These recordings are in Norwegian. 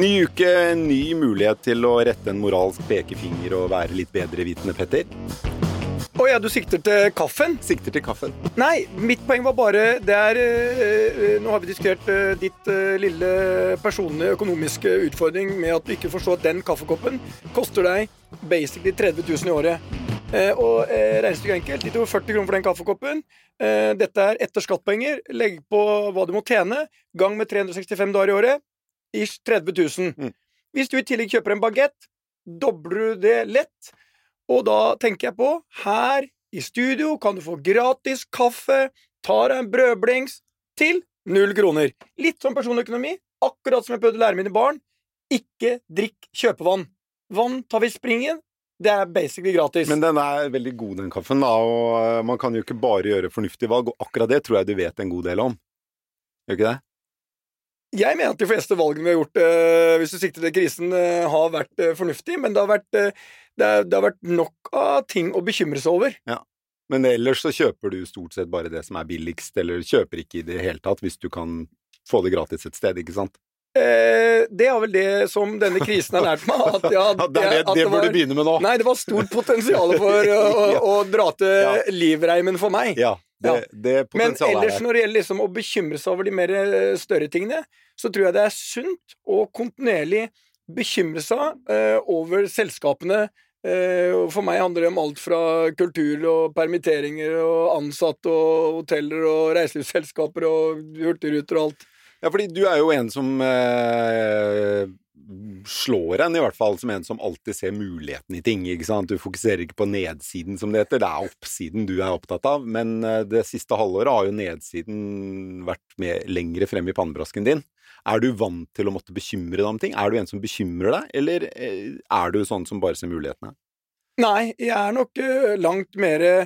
Ny uke, ny mulighet til å rette en moralsk pekefinger og være litt bedrevitende, Petter. Å ja, du sikter til kaffen? Sikter til kaffen. Nei, mitt poeng var bare Det er øh, Nå har vi diskutert øh, ditt øh, lille personlige økonomiske utfordring med at du ikke forstår at den kaffekoppen koster deg basically 30 000 i året. Eh, og eh, regnestykket enkelt. Litt over 40 kroner for den kaffekoppen. Eh, dette er etter skattpenger. Legg på hva du må tjene. Gang med 365 dager i året. Ish 30 000. Mm. Hvis du i tillegg kjøper en bagett, dobler du det lett. Og da tenker jeg på her i studio kan du få gratis kaffe, ta deg en brødblings til null kroner. Litt som personøkonomi, akkurat som jeg prøvde å lære mine barn. Ikke drikk kjøpevann. Vann tar vi springen. Det er basically gratis. Men den er veldig god, den kaffen, da, og eh, man kan jo ikke bare gjøre fornuftige valg, og akkurat det tror jeg du vet en god del om. Gjør ikke det? Jeg mener at de fleste valgene vi har gjort, eh, hvis du sikter til krisen, eh, har vært eh, fornuftige, men det har vært, det, er, det har vært nok av ting å bekymre seg over. Ja. Men ellers så kjøper du stort sett bare det som er billigst, eller kjøper ikke i det hele tatt hvis du kan få det gratis et sted, ikke sant? Eh, det er vel det som denne krisen har lært meg. At, ja, det, det, at det burde var- du begynne med nå. Nei, det var stort potensial for å, Ja. å dra til Ja. livreimen for meg. Ja, det, Ja. det Men potensialet ellers er der. når det gjelder liksom å bekymre seg over de mer eh, større tingene, så tror jeg det er sunt å kontinuerlig bekymre seg eh, over selskapene. Eh, for meg handler det om alt fra kultur og permitteringer og ansatte og hoteller og reiselivsselskaper og hurtigruter og alt. Ja, fordi du er jo en som eh, slår en, i hvert fall, som en som alltid ser muligheten i ting. ikke sant? Du fokuserer ikke på nedsiden, som det heter. Det er oppsiden du er opptatt av. Men eh, det siste halvåret har jo nedsiden vært med lengre frem i pannebrasken din. Er du vant til å måtte bekymre deg om ting? Er du en som bekymrer deg, eller eh, er du sånn som bare ser mulighetene? Nei, jeg er nok eh, langt mer jeg,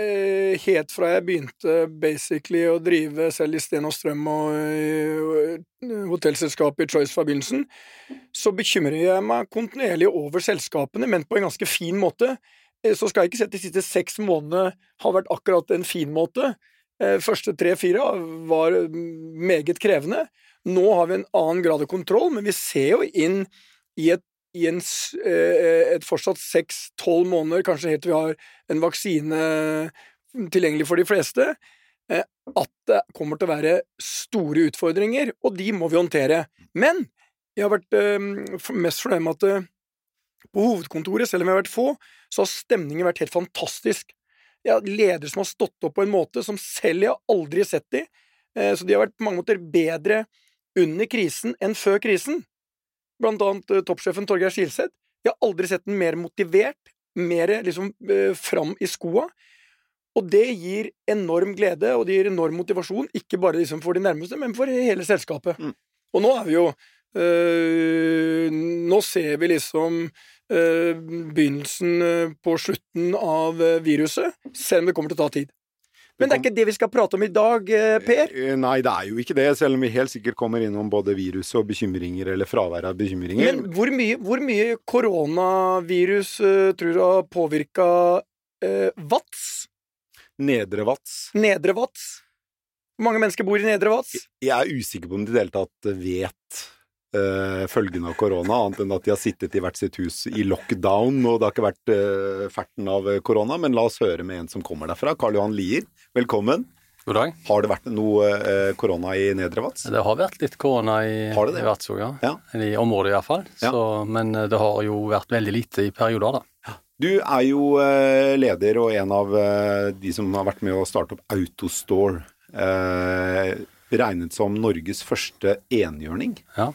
eh, Helt fra jeg begynte basically å drive selv i Sten og Strøm og eh, hotellselskapet i Choice fra så bekymrer jeg meg kontinuerlig over selskapene, men på en ganske fin måte. Så skal jeg ikke si at de siste seks månedene har vært akkurat en fin måte. Første tre-fire var meget krevende. Nå har vi en annen grad av kontroll, men vi ser jo inn i et i en, eh, et fortsatt seks-tolv måneder, kanskje helt til vi har en vaksine tilgjengelig for de fleste, eh, at det kommer til å være store utfordringer, og de må vi håndtere. Men jeg har vært eh, mest fornøyd med at på hovedkontoret, selv om vi har vært få, så har stemningen vært helt fantastisk. Jeg har ledere som har stått opp på en måte som selv jeg har aldri sett de, så de har vært på mange måter bedre under krisen enn før krisen blant annet eh, toppsjefen Torgeir Skilseth. Jeg har aldri sett den mer motivert, mer liksom eh, fram i skoa. Og det gir enorm glede, og det gir enorm motivasjon, ikke bare liksom for de nærmeste, men for hele selskapet. Mm. Og nå er vi jo øh, Nå ser vi liksom øh, begynnelsen på slutten av viruset, selv om det kommer til å ta tid. Men det er ikke det vi skal prate om i dag, eh, Per. Eh, Nei, det er jo ikke det, selv om vi helt sikkert kommer innom både virus og bekymringer, eller fravær av bekymringer. Men hvor mye, hvor mye koronavirus uh, tror du har påvirka uh, Vats? Nedre Vats Nedre Vats? Hvor mange mennesker bor i Nedre Vats? Jeg er usikker på om de i det hele tatt vet eh, følgene av korona, annet enn at de har sittet i hvert sitt hus i lockdown, og det har ikke vært uh, ferten av korona. Men la oss høre med en som kommer derfra. Karl Johan Lier, velkommen. God dag. Har det vært noe eh, korona i Nedre Vats? Det har vært litt korona i, Har det det? i Vadsø, ja. Ja. I området iallfall. Ja. Så, Men eh, det har jo vært veldig lite i perioder, da. Du er jo eh, leder og en av eh, de som har vært med å starte opp Autostore. Eh, regnet som Norges første enhjørning Ja.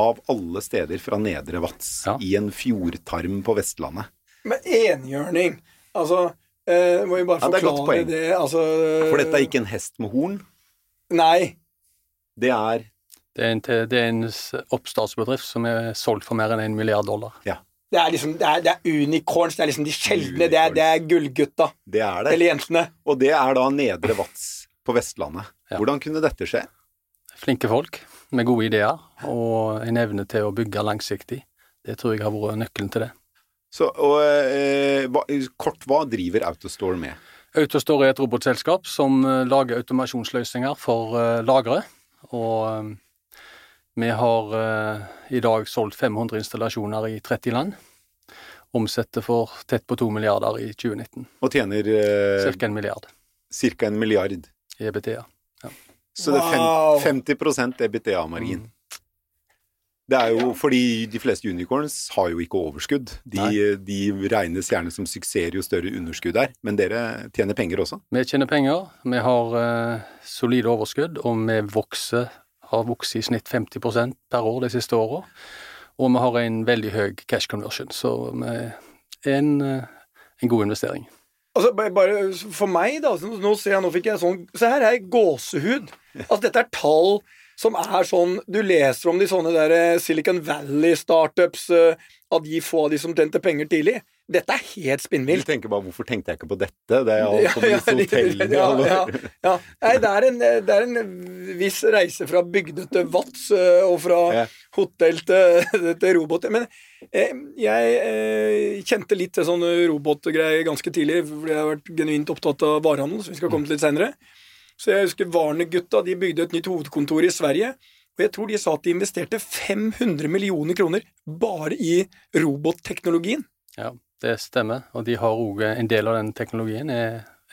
Av alle steder fra Nedre Vats Ja. i en fjordtarm på Vestlandet. Men enhjørning Altså, eh, må vi bare Ja, det er forklare det, altså For dette er ikke en hest med horn. Nei. Det er Det er en, det er en oppstartsbedrift som er solgt for mer enn en milliard dollar. Det er liksom Det er, det er unicorns. Det er liksom de sjeldne. Det er, det er gullgutta. Det er det. Eller jentene. Og det er da Nedre Vats på Vestlandet. Ja. Hvordan kunne dette skje? Flinke folk med gode ideer og en evne til å bygge langsiktig. Det tror jeg har vært nøkkelen til det. Så, og, eh, hva, kort, hva driver Autostore med? Autostore er et robotselskap som eh, lager automasjonsløsninger for eh, lagre. Og eh, Vi har i dag solgt 500 installasjoner i 30 land. Omsetter for tett på 2 milliarder i 2019. Og tjener Ca. en milliard ca. en milliard. i EBTA. Så det er Wow. 50% EBTA-margin. Mm. Det er jo fordi de fleste unicorns har jo ikke overskudd. De, de regnes gjerne som suksesser jo større underskudd er, men dere tjener penger også. Vi tjener penger, vi har uh, solide overskudd, og vi vokser, har vokst i snitt 50% per år de siste åra. Og vi har en veldig høy cash conversion, så vi er en, uh, en god investering. Altså, bare, for meg, da Nå ser jeg, nå fikk jeg sånn Se her er gåsehud. Altså, dette er tall som er sånn Du leser om de sånne der eh, Silicon Valley-startups, eh, av de få av de som tjente penger tidlig. Dette er helt Du tenker bare 'hvorfor tenkte jeg ikke på dette'? Det er alt som Ja, disse hotellene. ja, ja, ja. Nei, det er, en, det er en viss reise fra bygde til Vats eh, og fra Ja. hotell til, til robot. Men eh, jeg eh, kjente litt til sånne robotgreier ganske tidlig, fordi jeg har vært genuint opptatt av varehandel, som vi skal komme til litt senere. Så jeg husker Warner-gutta de bygde et nytt hovedkontor i Sverige. Og jeg tror de sa at de investerte 500 millioner kroner bare i robotteknologien. Ja, det stemmer. Og de har òg en del av den teknologien i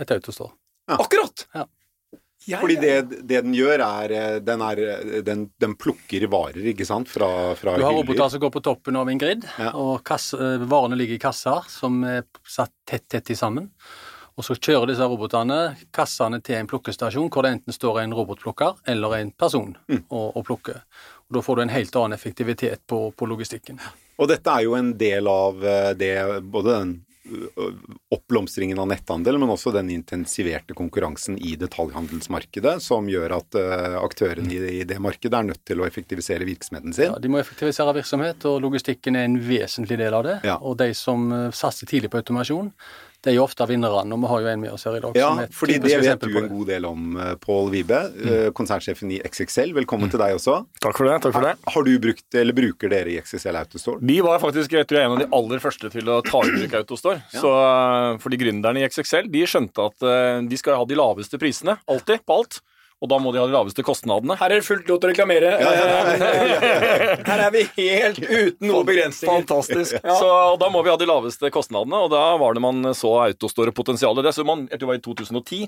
et autostore. Akkurat! Ja. Ja, Fordi det, det den gjør, er eh, Den, er, eh, den, den plukker varer, ikke sant, fra, fra Du har hyller. roboter som går på toppen av en grid, Ja. og kasse, eh, varene ligger i kasser som er satt tett, tett sammen. Og så kjører disse robotene kassene til en plukkestasjon hvor det enten står en robotplukker eller en person Mm. og, og plukker. Og Da får du en helt annen effektivitet på, på logistikken. Og dette er jo en del av eh, det, både den oppblomstringen av netthandel, men også den intensiverte konkurransen i detaljhandelsmarkedet, som gjør at aktørene i, i det markedet er nødt til å effektivisere virksomheten sin. Ja, de må effektivisere virksomhet, og logistikken er en vesentlig del av det. Ja. Og de som eh, satser tidlig på automasjon, de er jo ofte vinnerne, og vi har jo en med oss her i dag Ja, som er et fordi det vet du en det. god del om, eh, Pål Vibe, Mm. eh, konsernsjefen i XXL. Velkommen til deg også. Takk for det. takk for det. Har du brukt, eller bruker dere i XXL Autostore? Vi var faktisk jeg tror jeg, en av de aller første til å ta i bruk Autostore. Så, eh, fordi gründerne i XXL de skjønte at de skal ha de laveste prisene, alltid, på alt. Og da må de ha de laveste kostnadene. Her er det fullt lov til å reklamere. Eh, Her er vi helt uten noen begrensninger. Fantastisk. Ja. Så og Da må vi ha de laveste kostnadene, og da var det man så Autostore-potensialet. Det så man, jeg tror det var i 2010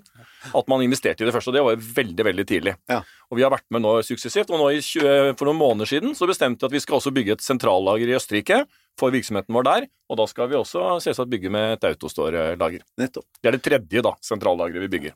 at man investerte i det første, og det var veldig veldig tidlig. Ja. Og Vi har vært med nå suksessivt, og nå i 20, for noen måneder siden så bestemte vi at vi skal også bygge et sentrallager i Østerrike for virksomheten vår der. Og da skal vi også selvsagt bygge med et Autostore-lager. Det er det tredje da, sentrallageret vi bygger.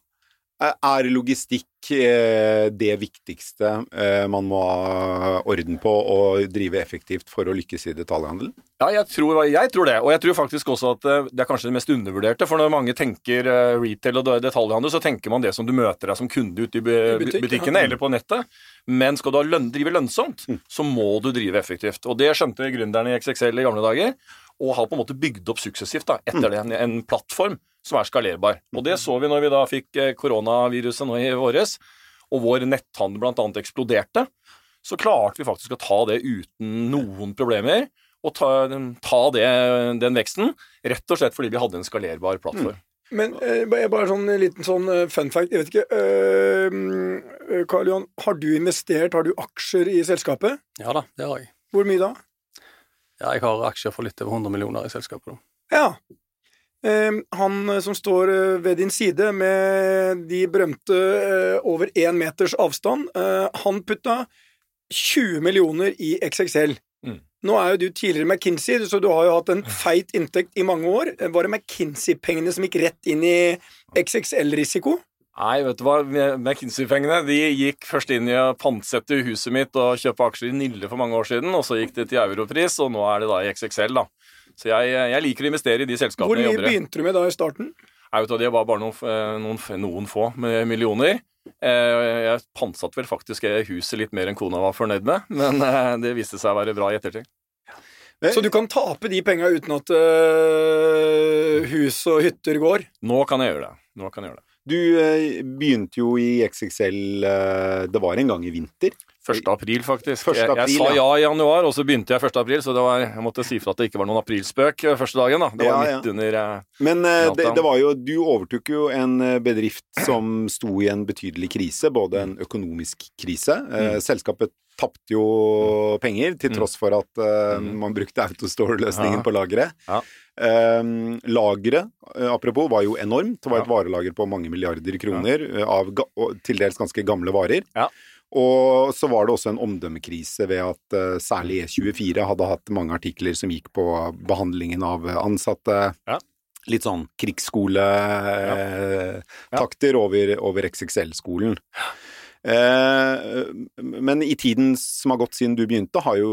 Er- Er logistikk eh, det viktigste eh, man må ha orden på og drive effektivt for å lykkes i detaljhandelen? Ja, jeg tror, jeg tror det. Og jeg tror faktisk også at eh, det er kanskje det mest undervurderte. For når mange tenker eh, retail og detaljhandel, så tenker man det som du møter deg som kunde ute i bu- I butikk, butikkene eller på nettet. Men skal du lønn, drive lønnsomt, så må du drive effektivt. Og det skjønte gründerne i XXL i gamle dager. Og har på en måte bygd opp suksessivt da, etter det, en, en plattform som er skalerbar. Og det så vi når vi da fikk eh, koronaviruset nå i våres, og vår netthandel blant annet eksploderte. Så klarte vi faktisk å ta det uten noen problemer og ta, ta det, den veksten, rett og slett fordi vi hadde en skalerbar plattform. Men eh, bare sånn en liten sånn eh, fun fact. Jeg vet ikke øh, Karl Johan, har du investert, har du aksjer i selskapet? Ja da, det har jeg. Hvor mye da? Ja, jeg har aksjer for litt over 100 millioner i selskapet. Ja. Eh, han eh, som står eh, ved din side med de berømte eh, over én meters avstand, han putta 20 millioner i XXL. Mm. Nå er jo du tidligere McKinsey, så du har jo hatt en feit inntekt i mange år. Var det McKinsey-pengene som gikk rett inn i XXL-risiko? Nei, vet du hva, McKinsey-pengene de gikk først inn i å pantsette huset mitt og kjøpe aksjer i Nille for mange år siden, og så gikk det til europris, og nå er det da i XXL, da. Så jeg, jeg liker å investere i de Hvor selskapene mye jeg jobber i. begynte du med da i starten? Jeg vet Det var bare noen, eh, noen, noen få med millioner. Eh, Jeg pantsatte vel faktisk huset litt mer enn kona var fornøyd med, men eh, det viste seg å være bra i ettertid. Så du kan tape de penga uten at uh, hus og hytter går? Nå kan jeg gjøre det. Nå kan jeg gjøre det. Du uh, begynte jo i XXL uh, Det var en gang i vinter. 1. april, faktisk. 1. jeg, april, jeg sa ja. ja i januar, og så begynte jeg 1. april, så det var, jeg måtte si fra at det ikke var noen aprilspøk eh, første dagen. da. Det var Ja, ja. midt under eh, Men eh, det, det var jo, du overtok jo en eh, bedrift som sto i en betydelig krise, både en økonomisk krise. Eh, Selskapet tapte jo penger, til Mm. tross for at Mm. man brukte autostore-løsningen Ja. på lageret. Ja. Um, lageret, apropos, var jo enormt. Det var et Ja. varelager på mange milliarder kroner av til dels ganske gamle varer. Ja. Og så var det også en omdømmekrise ved at eh, særlig E24 hadde hatt mange artikler som gikk på behandlingen av ansatte. Ja. Litt sånn krigsskoletakter over, over XXL-skolen. Eh, men i tiden som har gått siden du begynte, har jo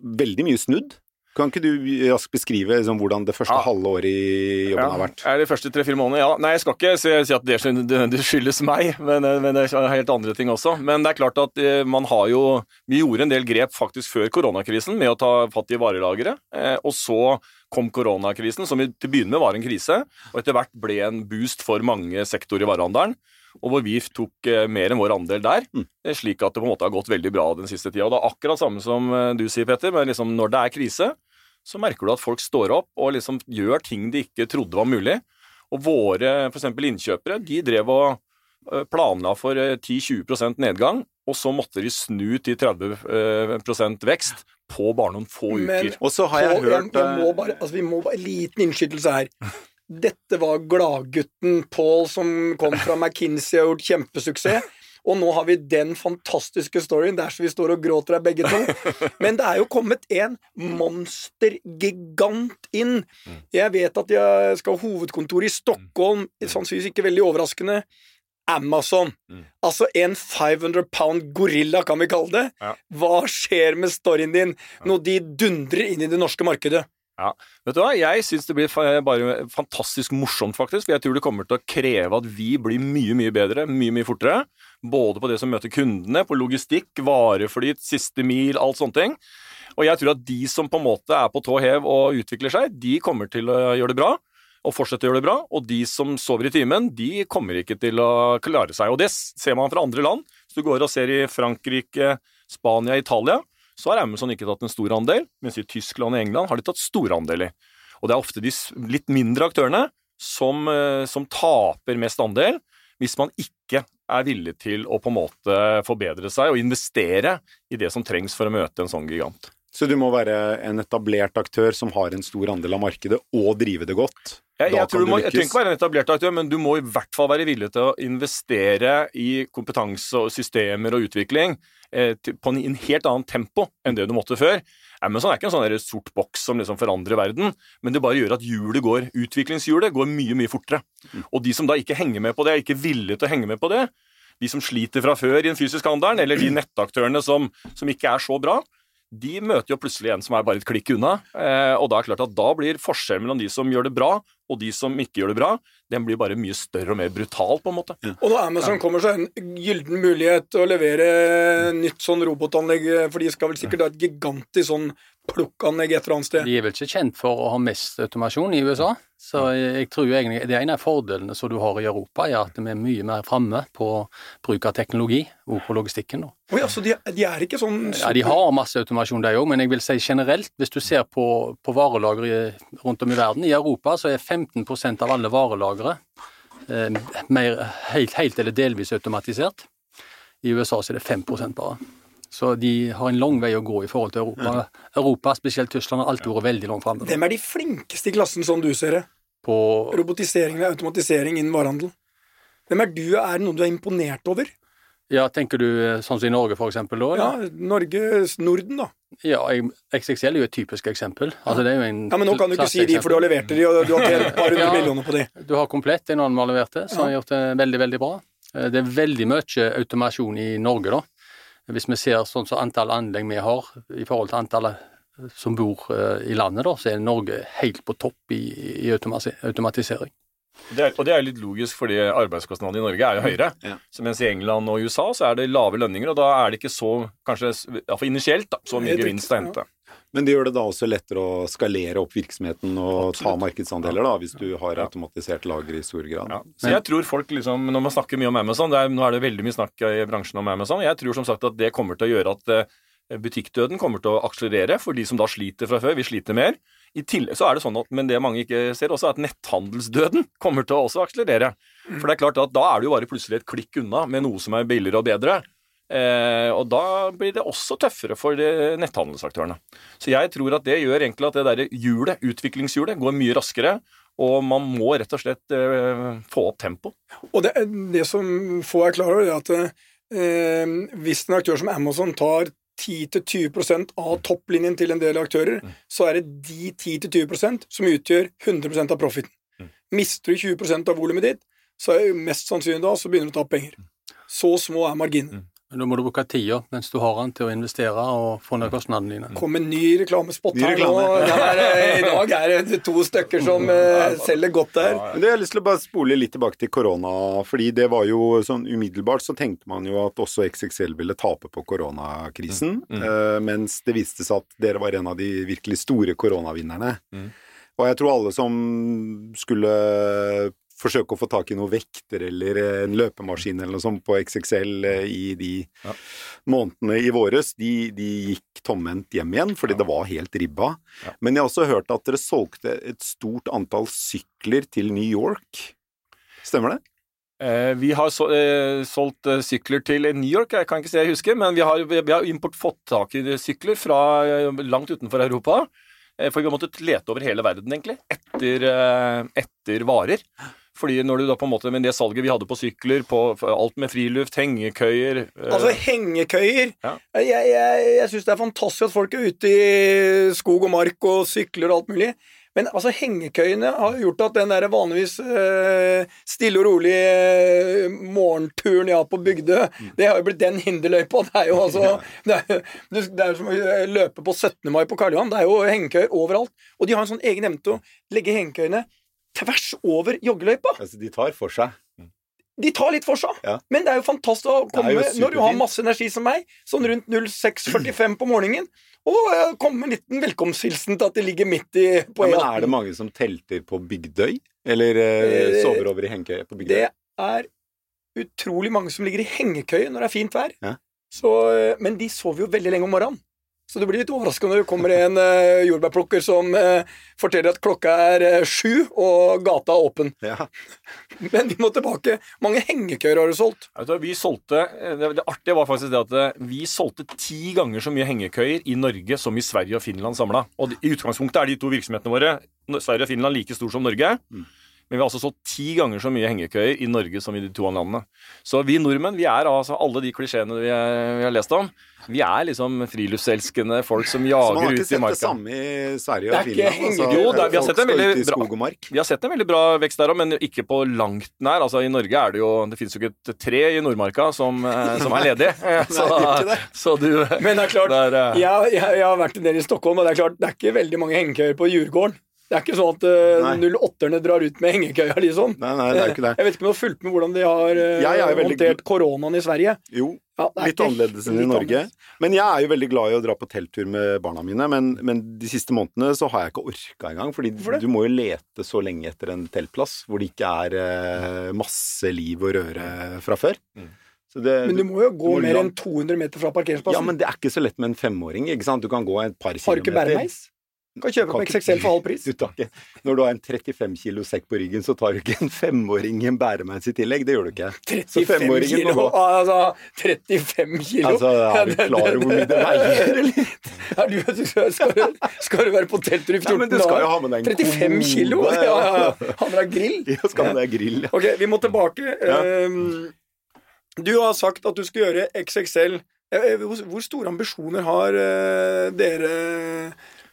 veldig mye snudd. Kan ikke du raskt beskrive liksom, hvordan det første Ja. halve året i jobben har vært? Er det første tre-fire måneder? Ja. Nei, jeg skal ikke si, at det, skyld- det, det skyldes meg, men, men det er helt andre ting også. Men det er klart at eh, man har jo Vi gjorde en del grep faktisk før koronakrisen med å ta fatt i varelageret. Eh, og så kom koronakrisen, som til å begynne med var en krise, og etter hvert ble en boost for mange sektorer i varehandelen. Og hvor vi tok eh, mer enn vår andel der, Mm. eh, slik at det på en måte har gått veldig bra den siste tida. Og det er akkurat samme som eh, du sier, Petter, men liksom når det er krise, så merker du at folk står opp og liksom gjør ting de ikke trodde var mulig. Og våre f.eks. innkjøpere de drev og planla for eh, 10-20 nedgang, og så måtte de snu til 30% vekst på bare noen få Men- uker. Og så har jeg På- hørt jeg må eh, bare, altså, Vi må bare En liten innskytelse her. Dette var gladgutten Paul som kom fra McKinsey og gjort kjempesuksess. Og nå har vi den fantastiske storyen der så vi står og gråter her begge to. Men det er jo kommet en monstergigant inn. Jeg vet at jeg skal ha hovedkontor i Stockholm, sannsynligvis ikke veldig overraskende. Amazon. Mm. Altså en 500 pound gorilla, kan vi kalle det. Hva skjer med storyen din når de dundrer inn i det norske markedet? Vet du hva, Jeg syns det blir bare fantastisk morsomt, faktisk. For jeg tror det kommer til å kreve at vi blir mye, mye bedre, mye, mye fortere. Både på det som møter kundene, på logistikk, vareflyt, siste mil, alt sånne ting. Og jeg tror at de som på en måte er på tå hev og utvikler seg, de kommer til å gjøre det bra. Og fortsette å gjøre det bra. Og de som sover i timen, de kommer ikke til å klare seg. Og det ser man fra andre land. Hvis du går og ser i Frankrike, Spania, Italia, så har Amazon ikke tatt en stor andel, mens i Tyskland og England har de tatt store andeler. Og det er ofte de litt mindre aktørene som, eh, som taper mest andel, hvis man ikke er villig til å på en måte forbedre seg og investere i det som trengs for å møte en sånn gigant. Så du må være en etablert aktør som har en stor andel av markedet, og drive det godt. Jeg, jeg, tror du må, jeg trenger ikke være en etablert aktør, men du må i hvert fall være villig til å investere i kompetanse og systemer og utvikling eh, til, på en, en helt annen tempo enn det du måtte før. Amazon er ikke en sånn sort boks som liksom forandrer verden, men det bare gjør at hjulet går, utviklingshjulet går mye, mye fortere. Og de som da ikke henger med på det, er ikke villige til å henge med på det, de som sliter fra før i den fysiske handelen, eller de nettaktørene som, som ikke er så bra, de møter jo plutselig en som er bare et klikk unna. Eh, og da er det klart at da blir forskjellen mellom de som gjør det bra, og de som ikke gjør det bra, den blir bare mye større og mer brutal, på en måte. Og når Amazon kommer, så er en gyllen mulighet til å levere nytt sånn robotanlegg, for de skal vel sikkert ha et gigantisk sånn plukkanlegg et eller annet sted. De er vel ikke kjent for å ha mest automasjon i USA, så jeg, tror egentlig det ene av fordelene som du har i Europa, er at vi er mye mer framme på bruk av teknologi, og på logistikken. da. ja, altså, de, de er ikke sånn Ja, De har masse automasjon, de òg, men jeg vil si generelt, hvis du ser på, på varelager rundt om i verden I Europa så er 15% av alle varelagre eh, mer, helt, helt eller delvis automatisert. I USA så er det 5 bare. Så de har en lang vei å gå i forhold til Europa. Europa, spesielt Tyskland, har alltid vært veldig langt framme. Hvem er de flinkeste i klassen, sånn du ser det? På Robotisering eller automatisering innen varehandel. Hvem er du? Er det noen du er imponert over? Ja, tenker du eh, sånn som i Norge, for eksempel? Da, Ja. Norge, Norden, da. Ja, XXL er jo et typisk eksempel. Altså, det Ja, Men nå kan du ikke si de, for du har levert de, og du har tjent et par hundre Ja. millioner på de. Du har Komplett, en annen vi har levert til, som har gjort det veldig, veldig bra. Eh, Det er veldig mye automasjon i Norge, da. Hvis vi ser sånn som antall anlegg vi har i forhold til antallet som bor eh, i landet, da, så er Norge helt på topp i, i automatisering. Det er, og det er litt logisk, fordi arbeidskostnadene i Norge er jo høyere. Ja. Så mens i England og USA så er det lave lønninger, og da er det ikke så, kanskje iallfall initielt, da, så mye gevinst å hente. Men det gjør det da også lettere å skalere opp virksomheten og ta markedsandeler, da, hvis du har automatisert lager i stor grad. Ja. Så jeg tror folk liksom, Når man snakker mye om Amazon, er, nå er det veldig mye snakk i bransjen om Amazon, jeg tror som sagt at det kommer til å gjøre at eh, butikkdøden kommer til å akselerere for de som da sliter fra før. Vi sliter mer. I tillegg så er det sånn at, Men det mange ikke ser, også er at netthandelsdøden kommer til å også akselerere. For det er klart at da er du jo bare plutselig et klikk unna med noe som er billigere og bedre. Eh, og da blir det også tøffere for de netthandelsaktørene. Så jeg tror at det gjør egentlig at det derre hjulet, utviklingshjulet, går mye raskere. Og man må rett og slett eh, få opp tempo. Og det, det som få er klar over, er at eh, hvis en aktør som Amazon tar 10-20% av topplinjen til en del aktører, så er det de 10-20% som utgjør 100% av profiten. Mister du 20% av volumet ditt, så er det mest sannsynlig da så begynner du å ta penger. Så små er marginene. Men da må du bruke tida mens du har den til å investere og få ned kostnadene dine. Kom en ny reklamespott Ny her nå. reklame. Det er, eh, I dag er det to stykker som uh, selger godt der. Men det har jeg lyst til å bare spole litt tilbake til korona, fordi det var jo sånn umiddelbart så tenkte man jo at også XXL ville tape på koronakrisen, eh, mens det viste seg at dere var en av de virkelig store koronavinnerne. Og jeg tror alle som skulle forsøke å få tak i noen vekter eller en løpemaskin eller noe sånt på XXL eh, i de Ja. månedene i våres, de, de gikk tomhendt hjem igjen fordi det var helt ribba. Ja. Men jeg har også hørt at dere solgte et stort antall sykler til New York. Stemmer det? Eh, vi har så, eh, solgt eh, sykler til New York, jeg kan ikke si jeg husker, men vi har, vi har import fått tak i sykler fra eh, langt utenfor Europa. Eh, for vi har måttet lete over hele verden, egentlig, etter, eh, etter varer. Fordi når du da på en måte med det salget vi hadde på sykler, på alt med friluft, hengekøyer eh, Altså hengekøyer. Ja. Jeg, jeg, jeg syns det er fantastisk at folk er ute i skog og mark og sykler og alt mulig. Men altså hengekøyene har gjort at den der vanligvis øh, stille og rolig øh, morgenturen jeg har på Bygdø, det har jo blitt den hinderløypa. Det er jo altså det er, det er som å løpe på 17. mai på Karl Johan. Det er jo hengekøyer overalt. Og de har en sånn egen evne til å legge hengekøyene tvers over joggeløypa. Altså, de tar for seg. De tar litt for seg, Ja. men det er jo fantastisk å komme når du har masse energi som meg, sånn rundt 06.45 på morgenen, og eh, komme med en liten velkomsthilsen til at det ligger midt i på Ja, men er det mange som telter på Bygdøy? Eller eh, Eh, sover over i hengekøye på Bygdøy? Det er utrolig mange som ligger i hengekøye når det er fint vær. Ja. Så, eh, men de sover jo veldig lenge om morgenen. Så du blir litt overraska når det kommer en uh, jordbærplukker som uh, forteller at klokka er uh, sju og gata er åpen. Ja. Men vi må tilbake. Mange hengekøyer har du solgt. Vet du vi solgte, det, det artige var faktisk det at vi solgte ti ganger så mye hengekøyer i Norge som i Sverige og Finland samla. Og i utgangspunktet er de to virksomhetene våre, Sverige og Finland, like stor som Norge. Men vi har altså solgt ti ganger så mye hengekøyer i Norge som i de to andre landene. Så vi nordmenn, vi er altså alle de klisjeene vi, er- vi har lest om. Vi er liksom friluftselskende folk som jager ut i marka. Så man har ikke sett det samme i Sverige og Finland? Altså. Jo, det er- vi har sett en veldig bra-. Vi har sett en veldig bra vekst der òg, men ikke på langt nær. Altså I Norge er det jo Det finnes jo ikke et tre i Nordmarka som, eh, som er ledig. Så, så du Men det er klart, Der, eh, jeg, jeg, jeg har vært en del i Stockholm, og det er klart, det er ikke veldig mange hengekøyer på Djurgården. Det er ikke sånn at uh, 08-erne drar ut med hengekøya, liksom. Nei, nei, det er ikke det. Jeg vet ikke om du har fulgt med hvordan de har uh, Jeg er jo veldig håndtert koronaen i Sverige. Jo, Ja, litt ikke annerledes enn i Norge. annerledes. Men jeg er jo veldig glad i å dra på telttur med barna mine, men, men de siste månedene så har jeg ikke orka engang. Fordi For du må jo lete så lenge etter en teltplass hvor det ikke er uh, masse liv og røre fra før. Så det, Men du må jo gå må mer enn 200 meter fra parkeringsplassen. Ja, men det er ikke så lett med en femåring, ikke sant? Du kan gå et par har du ikke bæremeis? Du kan kjøpe på XXL for halv pris. Du tar ikke, når du har en 35 kilo sekk på ryggen, så tar du ikke en femåring i en bæremeis i tillegg. Det gjør du ikke. 35 femåringen kilo! Altså, 35 kilo! Altså, er du klar over hvor mye det veier, eller? Ja, du, skal, du, skal du være på telttur i 14 Nei, men du skal jo ha med deg en 35 kilo! Ja, ja. ja, Ha Han deg grill. Ja, skal med deg grill. ja. Ok, vi må tilbake. Ja. Ehm, Du har sagt at du skal gjøre XXL. Eh, Hvor hvor store ambisjoner har eh, dere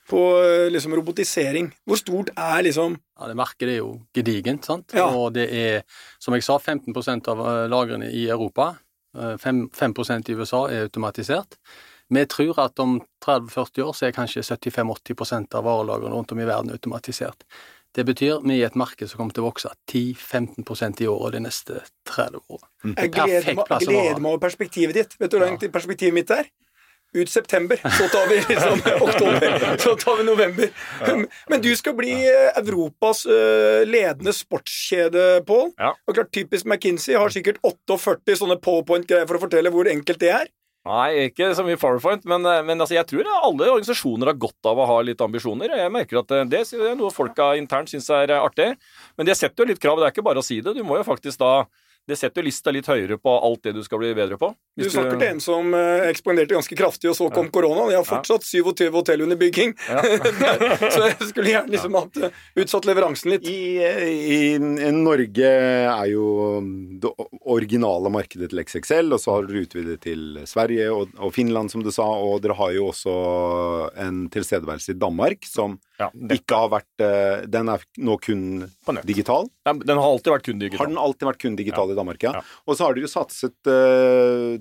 på eh, liksom robotisering? Hvor stort er liksom Ja, det Markedet er jo gedigent, sant? Ja. og det er, som jeg sa, 15 av eh, lagrene i Europa. eh, 5, 5 i USA er automatisert. Vi tror at om 30-40 år så er kanskje 75-80% av varelagrene rundt om i verden automatisert. Det betyr vi er et marked som kommer til å vokse 10-15% i året de neste 30 årene. Jeg gleder meg, gleder meg over perspektivet ditt. Vet du hvor langt perspektivet mitt er? Ut september, så tar vi liksom oktober, så tar vi november. Men du skal bli eh, Europas eh, ledende sportskjede, Pål. Ja. Og klart, typisk McKinsey har sikkert 48 sånne powerpoint-greier for å fortelle hvor enkelt det er. Nei, ikke så mye PowerPoint, men, eh, men altså, jeg tror alle organisasjoner har godt av å ha litt ambisjoner. Jeg merker at det er noe folka internt syns er artig. Men det setter jo litt krav. Det er ikke bare å si det. Du må jo faktisk da det setter lista litt høyere på alt det du skal bli bedre på. Du snakker snakker til en som eh, ekspanderte ganske kraftig, og så kom korona. Jeg har fortsatt 27 hotell under bygging, så jeg skulle gjerne liksom hatt eh, utsatt leveransen litt. I, i, i Norge er jo det originale markedet til XXL, og så har dere utvidet til Sverige og, og Finland, som du sa, og dere har jo også en tilstedeværelse i Danmark som Ja, ikke har vært eh, Den er nå kun digital. Den har alltid vært kun digital. Har den alltid vært kun digital i Danmark, ja. Ja. Og så har dere jo satset eh,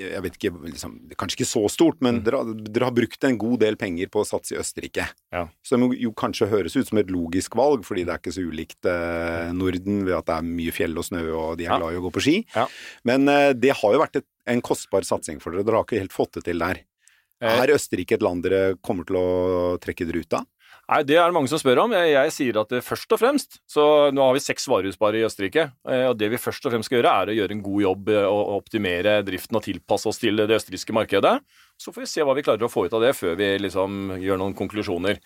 Jeg vet ikke, liksom, Kanskje ikke så stort, men Mm. dere, har- dere har brukt en god del penger på å satse i Østerrike. Ja. Som jo, kanskje høres ut som et logisk valg, fordi det er ikke så ulikt eh, Norden ved at det er mye fjell og snø, og de er Ja. glad i å gå på ski. Ja. Men det har jo vært et, en kostbar satsing for dere. Dere har ikke helt fått det til der. Eh. Er Østerrike et land dere kommer til å trekke dere ut av? Nei, Det er det mange som spør om. Jeg, jeg sier at det først og fremst Så nå har vi seks varehus bare i Østerrike. eh, Og det vi først og fremst skal gjøre, er å gjøre en god jobb eh, og optimere driften og tilpasse oss til det østerrikske markedet. Så får vi se hva vi klarer å få ut av det før vi liksom gjør noen konklusjoner.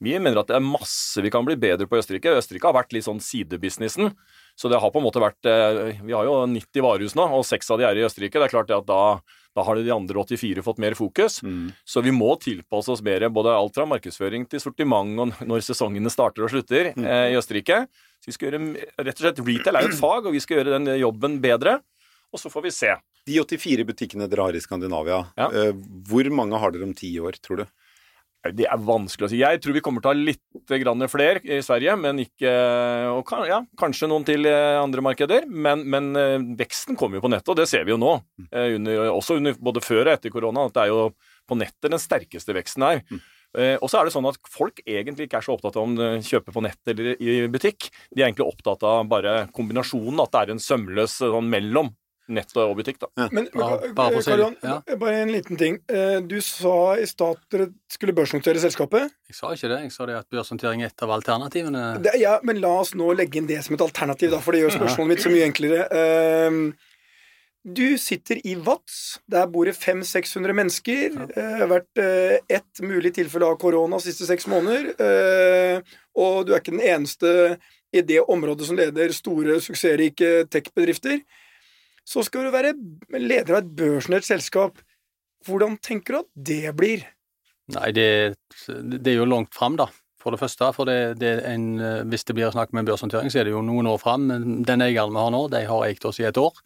Vi mener at det er masse vi kan bli bedre på i Østerrike. Østerrike har vært litt sånn sidebusinessen. Så det har på en måte vært Vi har jo 90 varehus nå, og seks av de er i Østerrike. Det er klart det at da, da har de andre 84 fått mer fokus. Så vi må tilpasse oss mer, både alt fra markedsføring til sortiment og når sesongene starter og slutter eh, i Østerrike. Så vi skal gjøre, rett og slett, Retail er jo et fag, og vi skal gjøre den jobben bedre. Og så får vi se. De 84 butikkene dere har i Skandinavia, Ja. eh, hvor mange har dere om ti år, tror du? Det er vanskelig å si. Jeg tror vi kommer til å ha litt grann flere i Sverige, men ikke og ja, Kanskje noen til andre markeder. Men, men eh, veksten kommer jo på nettet, og det ser vi jo nå. eh, Under, også under, både før og etter korona. At det er jo på nettet den sterkeste veksten er. Eh, og så er det sånn at folk egentlig ikke er så opptatt av om de kjøper på nett eller i butikk. De er egentlig opptatt av bare kombinasjonen, at det er en sømløs sånn mellom nett og butikk. da. Men bare for å Karl Johan, bare en liten ting. Eh, Du sa i stad at dere skulle børsnotere selskapet. Jeg sa ikke det. Jeg sa det at børsnotering er et av alternativene. Det, ja, men la oss nå legge inn det som et alternativ, da, for det gjør spørsmålet mitt så mye enklere. Ehm, du sitter i Vats. Der bor det 500-600 mennesker. Det har vært eh, ett mulig tilfelle av korona de siste seks måneder. Eh, og du er ikke den eneste i det området som leder store, suksessrike tech-bedrifter. Så skal du være leder av et børsnært selskap. Hvordan tenker du at det blir? Nei, det, det er jo langt fram, da. For det første. For det, det en, hvis det blir snakk om en børshåndtering, så er det jo noen år fram. Men Den eieren vi har nå, de har eid oss i et år.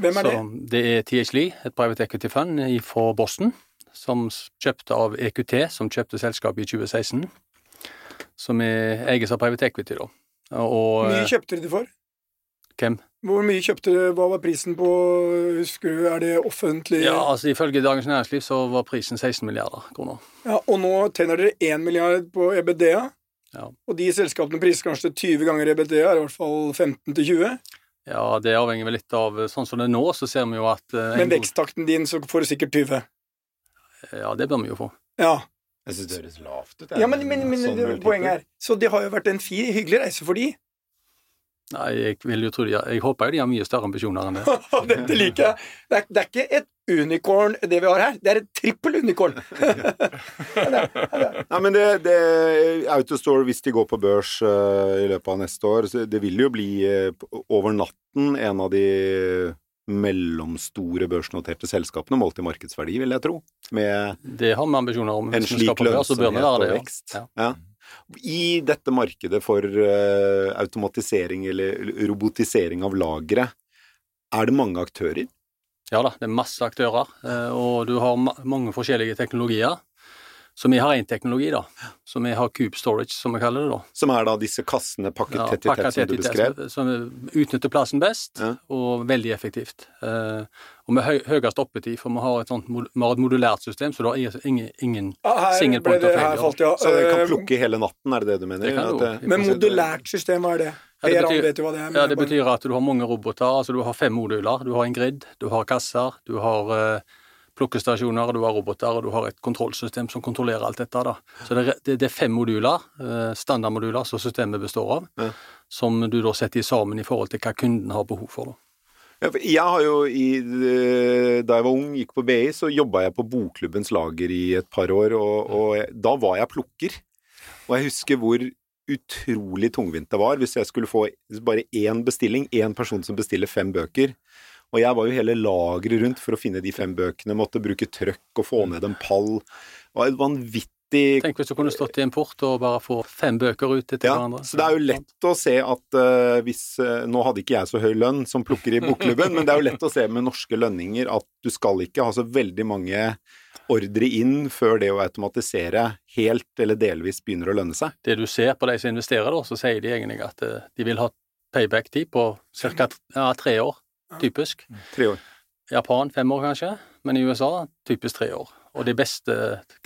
Hvem er det? Så det er TH Lee, et private equity fund fra Boston, som kjøpte av EQT, som kjøpte selskapet i 2016. Som eies av private equity, da. Og Hvor mye kjøpte de det for? hvem? Hvor mye kjøpte dere, Hva var prisen på Husker du, er det offentlig Ja, altså Ifølge Dagens Næringsliv så var prisen 16 milliarder kroner. Ja, Og nå tjener dere 1 milliard på EBDA. Ja. Og de selskapene priser kanskje 20 ganger EBDA, er i hvert fall 15 til 20. Ja, det avhenger vel litt av Sånn som det er nå, så ser vi jo at eh, Men veksttakten din, så får du sikkert 20. Ja, det bør vi jo få. Ja, Jeg syns det høres lavt ut. ja men, men, men Sånn poenget er Så det har jo vært en fin, hyggelig reise for de. Nei, jeg vil jo tro de Jeg håper jo de har mye større ambisjoner enn det. Dette liker jeg. Det er, det er ikke et unicorn, det vi har her. Det er et trippel-unicorn. Nei, men det, det Autostore, hvis de går på børs uh, i løpet av neste år, så det vil jo bli uh, over natten en av de mellomstore børsnoterte selskapene målt i markedsverdi, vil jeg tro. Med Det har vi ambisjoner om. en slik lønnsomhet og vekst. Ja. Ja. I dette markedet for uh, automatisering eller robotisering av lagre, er det mange aktører? ja da, det er masse aktører, eh, og du har mange forskjellige teknologier. Så vi har én teknologi, da. Så vi har Cube Storage, som vi kaller det. da. Som er da disse kassene pakket tett i tett, som du beskrev? Som utnytter plassen best, Ja. og veldig effektivt. Uh, og med høy, høyest oppetid, for vi har et, sånt, mod- vi har et modulært system, så da er ingen, ingen ah, her single point det of failure. falt, ja. Så det kan Eh, plukke hele natten, er det det du mener? Det kan du det. Men modulært system, hva er det? Ja, det betyr- det. Ja, det betyr at du har mange roboter. altså Du har fem moduler. Du har en grid, du har kasser, du har eh, plukkestasjoner, du har roboter, og du har et kontrollsystem som kontrollerer alt dette. da. Så det, det, det er fem moduler, eh, standardmoduler, som systemet består av, Ja. som du da setter sammen i forhold til hva kunden har behov for. da. Jeg har jo i, eh, Da jeg var ung, gikk på BI, så jobba jeg på Bokklubbens lager i et par år, og, og jeg, da var jeg plukker. Og jeg husker hvor utrolig tungvint det var hvis jeg skulle få bare én bestilling, én person som bestiller fem bøker. Og jeg var jo hele lageret rundt for å finne de fem bøkene, måtte bruke trøkk og få ned en pall. Det var et vanvittig Tenk hvis du kunne stått i en port og bare få fem bøker ut etter ja, hverandre. så det er jo lett å se at uh, hvis uh, Nå hadde ikke jeg så høy lønn som plukker i bokklubben, men det er jo lett å se med norske lønninger at du skal ikke ha så veldig mange ordre inn før det å automatisere helt eller delvis begynner å lønne seg. Det du ser på de som investerer, da, så sier de egentlig at eh, de vil ha payback-tid på ca. Ja, tre år, typisk. Tre år. Japan fem år kanskje, men i USA typisk tre år. Og de beste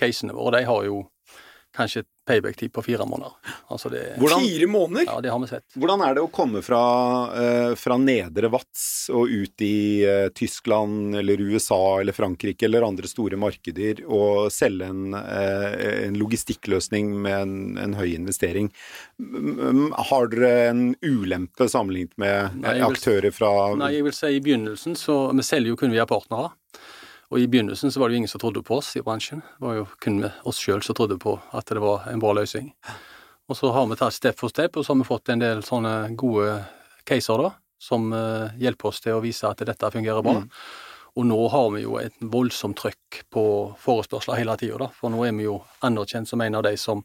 casene våre, de har jo kanskje payback-tid på fire måneder. Altså det Hvordan, Fire måneder? Ja, det har vi sett. hvordan er det å komme fra, uh, fra nedre Vats og ut i uh, Tyskland eller USA eller Frankrike eller andre store markeder og selge en, uh, en logistikkløsning med en, en høy investering? M- m- Har dere en ulempe sammenlignet med Nei, vil- aktører fra Nei, jeg vil si i begynnelsen så Vi selger jo kun via partnere. Og i begynnelsen så var det jo ingen som trodde på oss i bransjen. Det var jo kun oss sjøl som trodde på at det var en bra løsning. Og så har vi tatt step for step, og så har vi fått en del sånne gode caser da, som eh, hjelper oss til å vise at dette fungerer bra. Mm. Og nå har vi jo et voldsomt trøkk på forespørsler hele tida, da. For nå er vi jo anerkjent som en av de som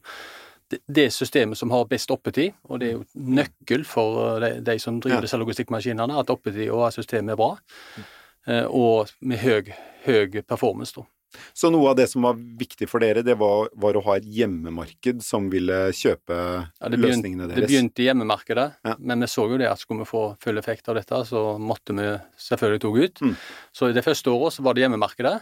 det- systemet som har best oppetid, og det er jo nøkkel for eh, de, de som driver Ja. disse logistikkmaskinene, at oppetid og systemet er bra, eh, og med høy, høy performance, da. Så noe av det som var viktig for dere, det var, var å ha et hjemmemarked som ville kjøpe Ja, det, begynte, løsningene det begynte i hjemmemarkedet, Ja. men vi så jo det at skulle vi få full effekt av dette, så måtte vi selvfølgelig ta ut. Mm. Så i det første året så var det hjemmemarkedet.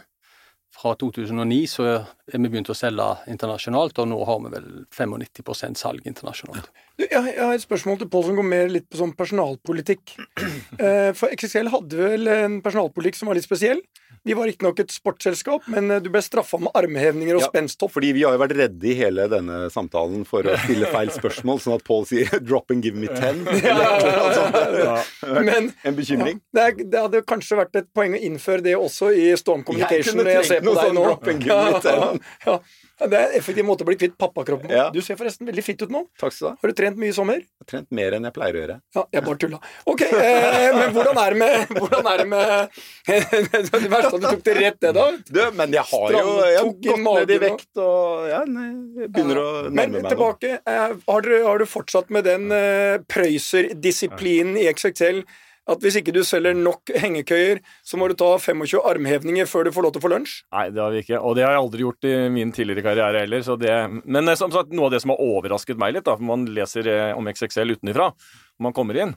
Fra 2009 så er vi begynt å selge internasjonalt, og nå har vi vel 95% salg internasjonalt. Du, jeg, jeg har et spørsmål til Pål som går mer litt på sånn personalpolitikk. Eh, for XXL hadde vel en personalpolitikk som var litt spesiell. Vi var riktignok et sportsselskap, men eh, du ble straffa med armhevninger og Ja, spensthopp. Fordi vi har jo vært redde i hele denne samtalen for å stille feil spørsmål, sånn at Paul sier 'drop and give me ten'. Noe sånt. Men En bekymring. det, det hadde kanskje vært et poeng å innføre det også i Storm Communication. jeg kunne på noe sånn drop and give me ten. Ja, ja, det er en effektiv måte å bli kvitt pappakroppen på. Ja. Du ser forresten veldig fitt ut nå. Takk skal du ha. Har du trent mye i sommer? Jeg har trent mer enn jeg pleier å gjøre. Ja, jeg bare tulla. Ok, eh, men hvordan er det med Hvordan er det med Det verste at du tok det rett det, da. Du, men jeg har jo jeg har gått ned i vekt og ja, nei, jeg begynner å Men nærme meg nå. tilbake. eh, Har du, har du fortsatt med den eh, Prøyser-disiplinen i XXL at hvis ikke du selger nok hengekøyer, så må du ta 25 armhevninger før du får lov til å få lunsj? Nei, det har vi ikke. Og det har jeg aldri gjort i min tidligere karriere heller. Det... Men som sagt, noe av det som har overrasket meg litt, da, for man leser eh, om XXL utenifra, når man kommer inn,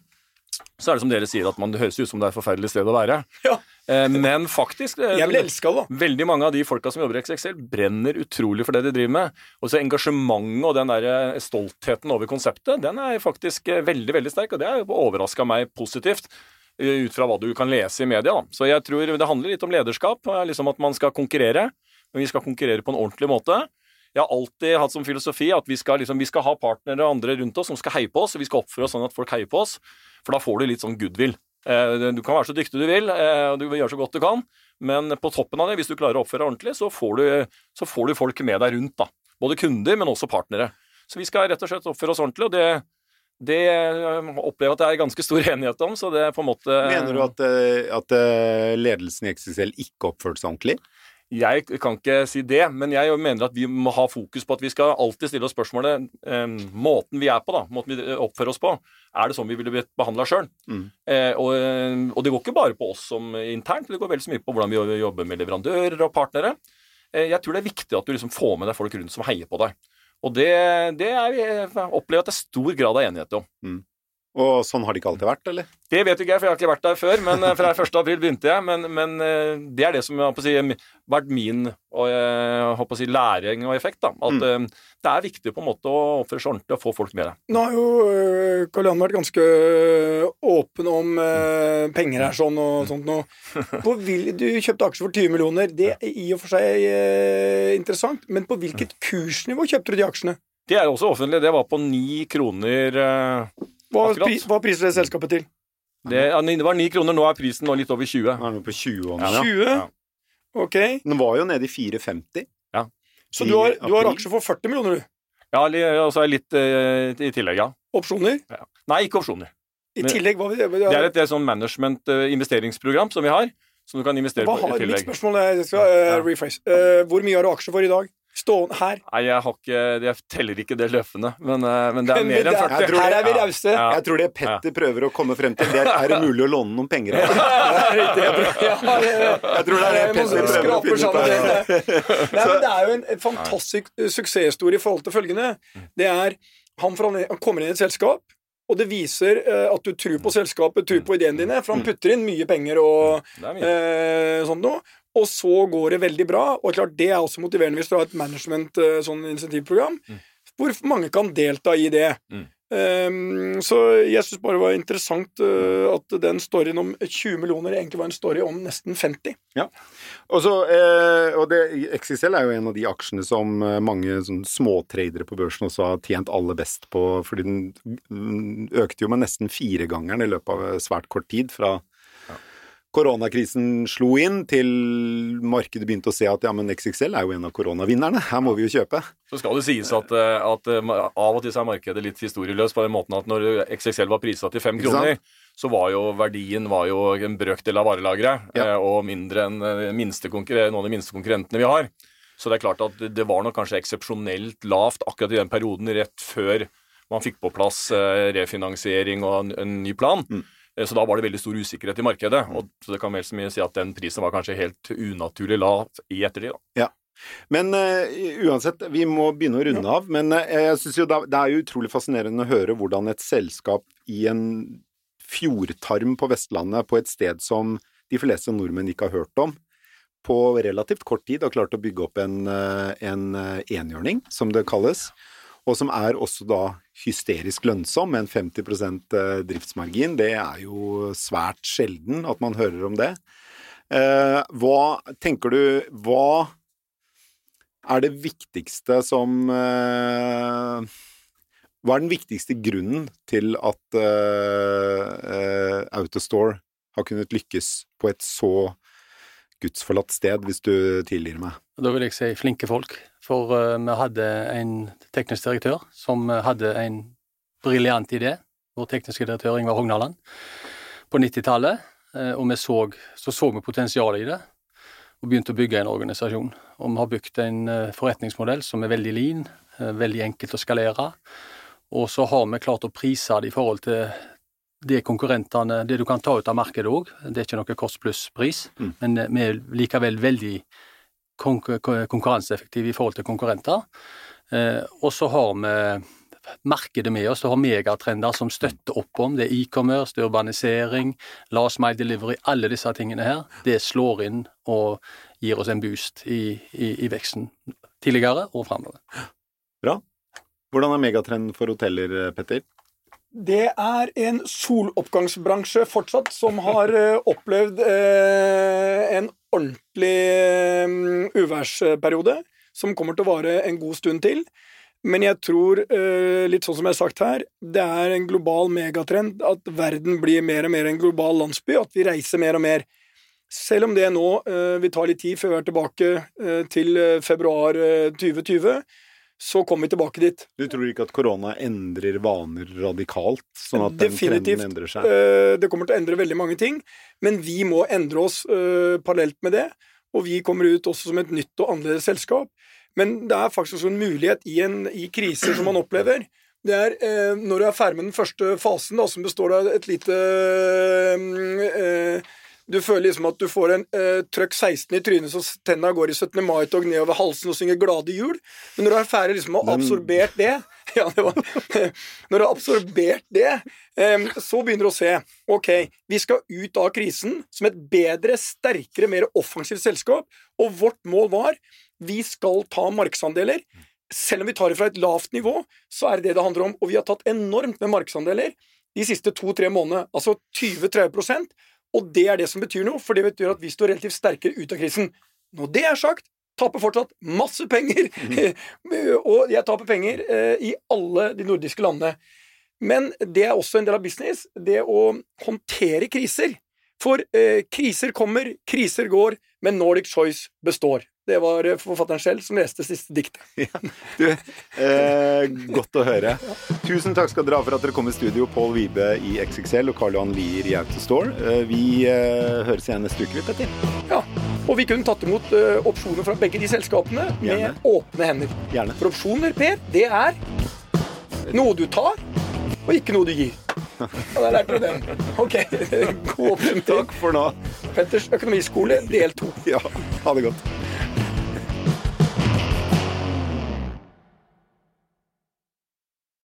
så er det som dere sier, at man, det høres ut som det er et forferdelig sted å være. Ja. Eh, Men faktisk eh, Jeg vil elske det, da. Veldig mange av de folka som jobber i XXL, brenner utrolig for det de driver med. Og så engasjementet og den der eh, stoltheten over konseptet, den er faktisk veldig veldig sterk. Og det har overraska meg positivt. Ut fra hva du kan lese i media. Da. Så jeg tror det handler litt om lederskap. Liksom at man skal konkurrere. Men vi skal konkurrere på en ordentlig måte. Jeg har alltid hatt som filosofi at vi skal, liksom, vi skal ha partnere og andre rundt oss som skal heie på oss, og vi skal oppføre oss sånn at folk heier på oss. For da får du litt sånn goodwill. Eh, Du kan være så dyktig du vil, eh, og du vil gjøre så godt du kan, men på toppen av det, hvis du klarer å oppføre deg ordentlig, så får du, så får du folk med deg rundt. da. Både kunder, men også partnere. Så vi skal rett og slett oppføre oss ordentlig, og det, det eh, opplever jeg at det er ganske stor enighet om. så det er på en måte... Mener du at, at ledelsen i XXL ikke oppførte seg ordentlig? Jeg kan ikke si det, men jeg mener at vi må ha fokus på at vi skal alltid stille oss spørsmålet eh, Måten vi er på, da, måten vi oppfører oss på, er det sånn vi ville blitt behandla sjøl? Mm. Eh, og, og det går ikke bare på oss som internt, det går vel så mye på hvordan vi jobber med leverandører og partnere. Eh, jeg tror det er viktig at du liksom får med deg folk rundt som heier på deg. Og det, det er, jeg opplever at det er stor grad av enighet om. Og sånn har det ikke alltid vært, eller? Det vet ikke jeg, for jeg har ikke vært der før. Men eh, fra 1. april begynte jeg. Men, men eh, det er det som har si, vært min og, jeg å si, læring og effekt. da, At mm. det er viktig på en måte å oppføre seg ordentlig og få folk med deg. Nå har jo Karl Johan vært ganske åpen om penger her sånn og sånt nå. På du kjøpte aksjer for 20 millioner. Det er i og for seg interessant, men på hvilket kursnivå kjøpte du de aksjene? Det er også offentlig. Det var på ni kroner eh, Hva, pri, hva priser det selskapet til? det, ja, det var 9 kroner, nå er prisen nå litt over 20. Nå er den på 20 år. Ja. 20? Ja. Ok. Den var jo nede i 4,50. Så du har, du har aksjer for 40 millioner, du? Ja, og så er litt uh, i tillegg, ja. Opsjoner? ja. Nei, ikke opsjoner. I tillegg, hva vil det Det er et, det er sånn management-investeringsprogram som vi har, som du kan investere Hva på har, i mitt tillegg. spørsmål er, jeg skal uh, Ja. rephrase. Uh, hvor mye har du aksjer for i dag? Stående her. Nei, jeg har ikke Jeg teller ikke det løpende, men, eh, men det er mer enn det er- 40. Jeg tror Her er vi rause. Ja. Jeg tror det Petter prøver å komme frem til, det er er det mulig å låne noen penger her. Ja, det- Jeg tror det er det Petter prøver å finne ut av. det. Nei, men det er jo en, en fantastisk suksesshistorie i forhold til følgende. Det er han, han kommer inn i et selskap, og det viser uh, at du tror på selskapet, tror på ideene dine, for han putter inn mye penger og er mye. eh, sånt noe. Og så går det veldig bra. Og klart det er også motiverende hvis du har et management eh, sånn insentivprogram, hvor mange kan delta i det. Mm. Um, så jeg syns bare det var interessant uh, at den storyen om 20 millioner egentlig var en story om nesten 50. Og, så, eh, og det, XXL er jo en av de aksjene som mange sånn, småtradere på børsen også har tjent aller best på, fordi den mm, økte jo med nesten firegangeren i løpet av svært kort tid. Fra koronakrisen slo inn, til markedet begynte å se at ja, men XXL er jo en av koronavinnerne, her må vi jo kjøpe. Så skal det sies at, eh, at eh, av og til er markedet litt historieløst på den måten at når XXL var prisa til fem kroner, så var jo verdien var jo en brøkdel av varelageret, Ja. eh, og mindre enn minste noen av de minste konkurrentene vi har. Så det er klart at det- var nok kanskje eksepsjonelt lavt akkurat i den perioden rett før man fikk på plass refinansiering og en, en ny plan. Mm. Eh, Så da var det veldig stor usikkerhet i markedet. og så det kan vel så mye si at den prisen var kanskje helt unaturlig lav i ettertid. da. Men uh, uansett, vi må begynne å runde av. Men uh, jeg synes jo da, det er jo utrolig fascinerende å høre hvordan et selskap i en fjordtarm på Vestlandet, på et sted som de fleste nordmenn ikke har hørt om, på relativt kort tid har klart å bygge opp en, en enhjørning, som det kalles. Og som er også da hysterisk lønnsom, med en 50 eh, driftsmargin. Det er jo svært sjelden at man hører om det. Eh, hva tenker du Hva er det viktigste som eh, Hva er den viktigste grunnen til at eh, Autostore har kunnet lykkes på et så gudsforlatt sted, hvis du tilgir meg? Da vil jeg si flinke folk, for eh, vi hadde en teknisk direktør som eh, hadde en briljant idé, vår tekniske direktør Ingvar Hognaland, på 90-tallet, eh, og vi så, så så vi potensialet i det, og begynte å bygge en organisasjon. Og vi har bygd en forretningsmodell som er veldig lean, veldig enkelt å skalere, og så har vi klart å prise det i forhold til det konkurrentene, det du kan ta ut av markedet òg. Det er ikke noe kost pluss-pris, Mm. men vi er likevel veldig konkurranseeffektive i forhold til konkurrenter. Eh, og så har vi markedet med oss. og har megatrender som støtter opp om. Det er e-commerce, det er urbanisering, last mile delivery, alle disse tingene her. Det slår inn og gir oss en boost i, i, i veksten tidligere og framover. Hvordan er megatrenden for hoteller, Petter? Det er en soloppgangsbransje fortsatt som har eh, opplevd eh, en ordentlig eh, uværsperiode, som kommer til å vare en god stund til. Men jeg tror, eh, litt sånn som jeg har sagt her, det er en global megatrend at verden blir mer og mer en global landsby, at vi reiser mer og mer. Selv om det nå eh, vil ta litt tid før vi er tilbake til februar eh, 2020, så kommer vi tilbake dit. Du tror ikke at korona endrer vaner radikalt, sånn at den trenden endrer seg? Definitivt. Det kommer til å endre veldig mange ting, men vi må endre oss eh, parallelt med det. Og vi kommer ut også som et nytt og annerledes selskap. Men det er faktisk også en mulighet i, en, i kriser som man opplever. Det er eh, når du er ferdig med den første fasen, da, som består av et lite eh, Du føler liksom at du får en eh, trøkk 16 i trynet så tenna går i 17. mai-tog nedover halsen og synger glade jul. Men når du er ferdig liksom Men- absorbert det ja, det var, Når du har absorbert det, så begynner du å se Ok, vi skal ut av krisen som et bedre, sterkere, mer offensivt selskap. Og vårt mål var vi skal ta markedsandeler. Selv om vi tar det fra et lavt nivå, så er det det det handler om. Og vi har tatt enormt med markedsandeler de siste to-tre månedene. Altså 20-30 Og det er det som betyr noe, for det betyr at vi står relativt sterkere ut av krisen. Når det er sagt, taper fortsatt masse penger. og jeg taper penger eh, i alle de nordiske landene. Men det er også en del av business, det å håndtere kriser. For eh, kriser kommer, kriser går, men Nordic Choice består. Det var eh, forfatteren selv som leste siste diktet. Du, eh, godt å høre. Tusen takk skal dere ha for at dere kom i studio. Pål Vibe i XXL og Karl Johan Lier i Autostore. Eh, vi eh, høres igjen neste uke, Petter. Ja, Og vi kunne tatt imot eh, opsjoner fra begge de selskapene med Gjerne. åpne hender. Gjerne. For opsjoner, Per, det er noe du tar, og ikke noe du gir. Ja, der lærte du den. Ok, god oppsummering. Takk for nå. Petters økonomiskole, del to. Ja, ha det godt.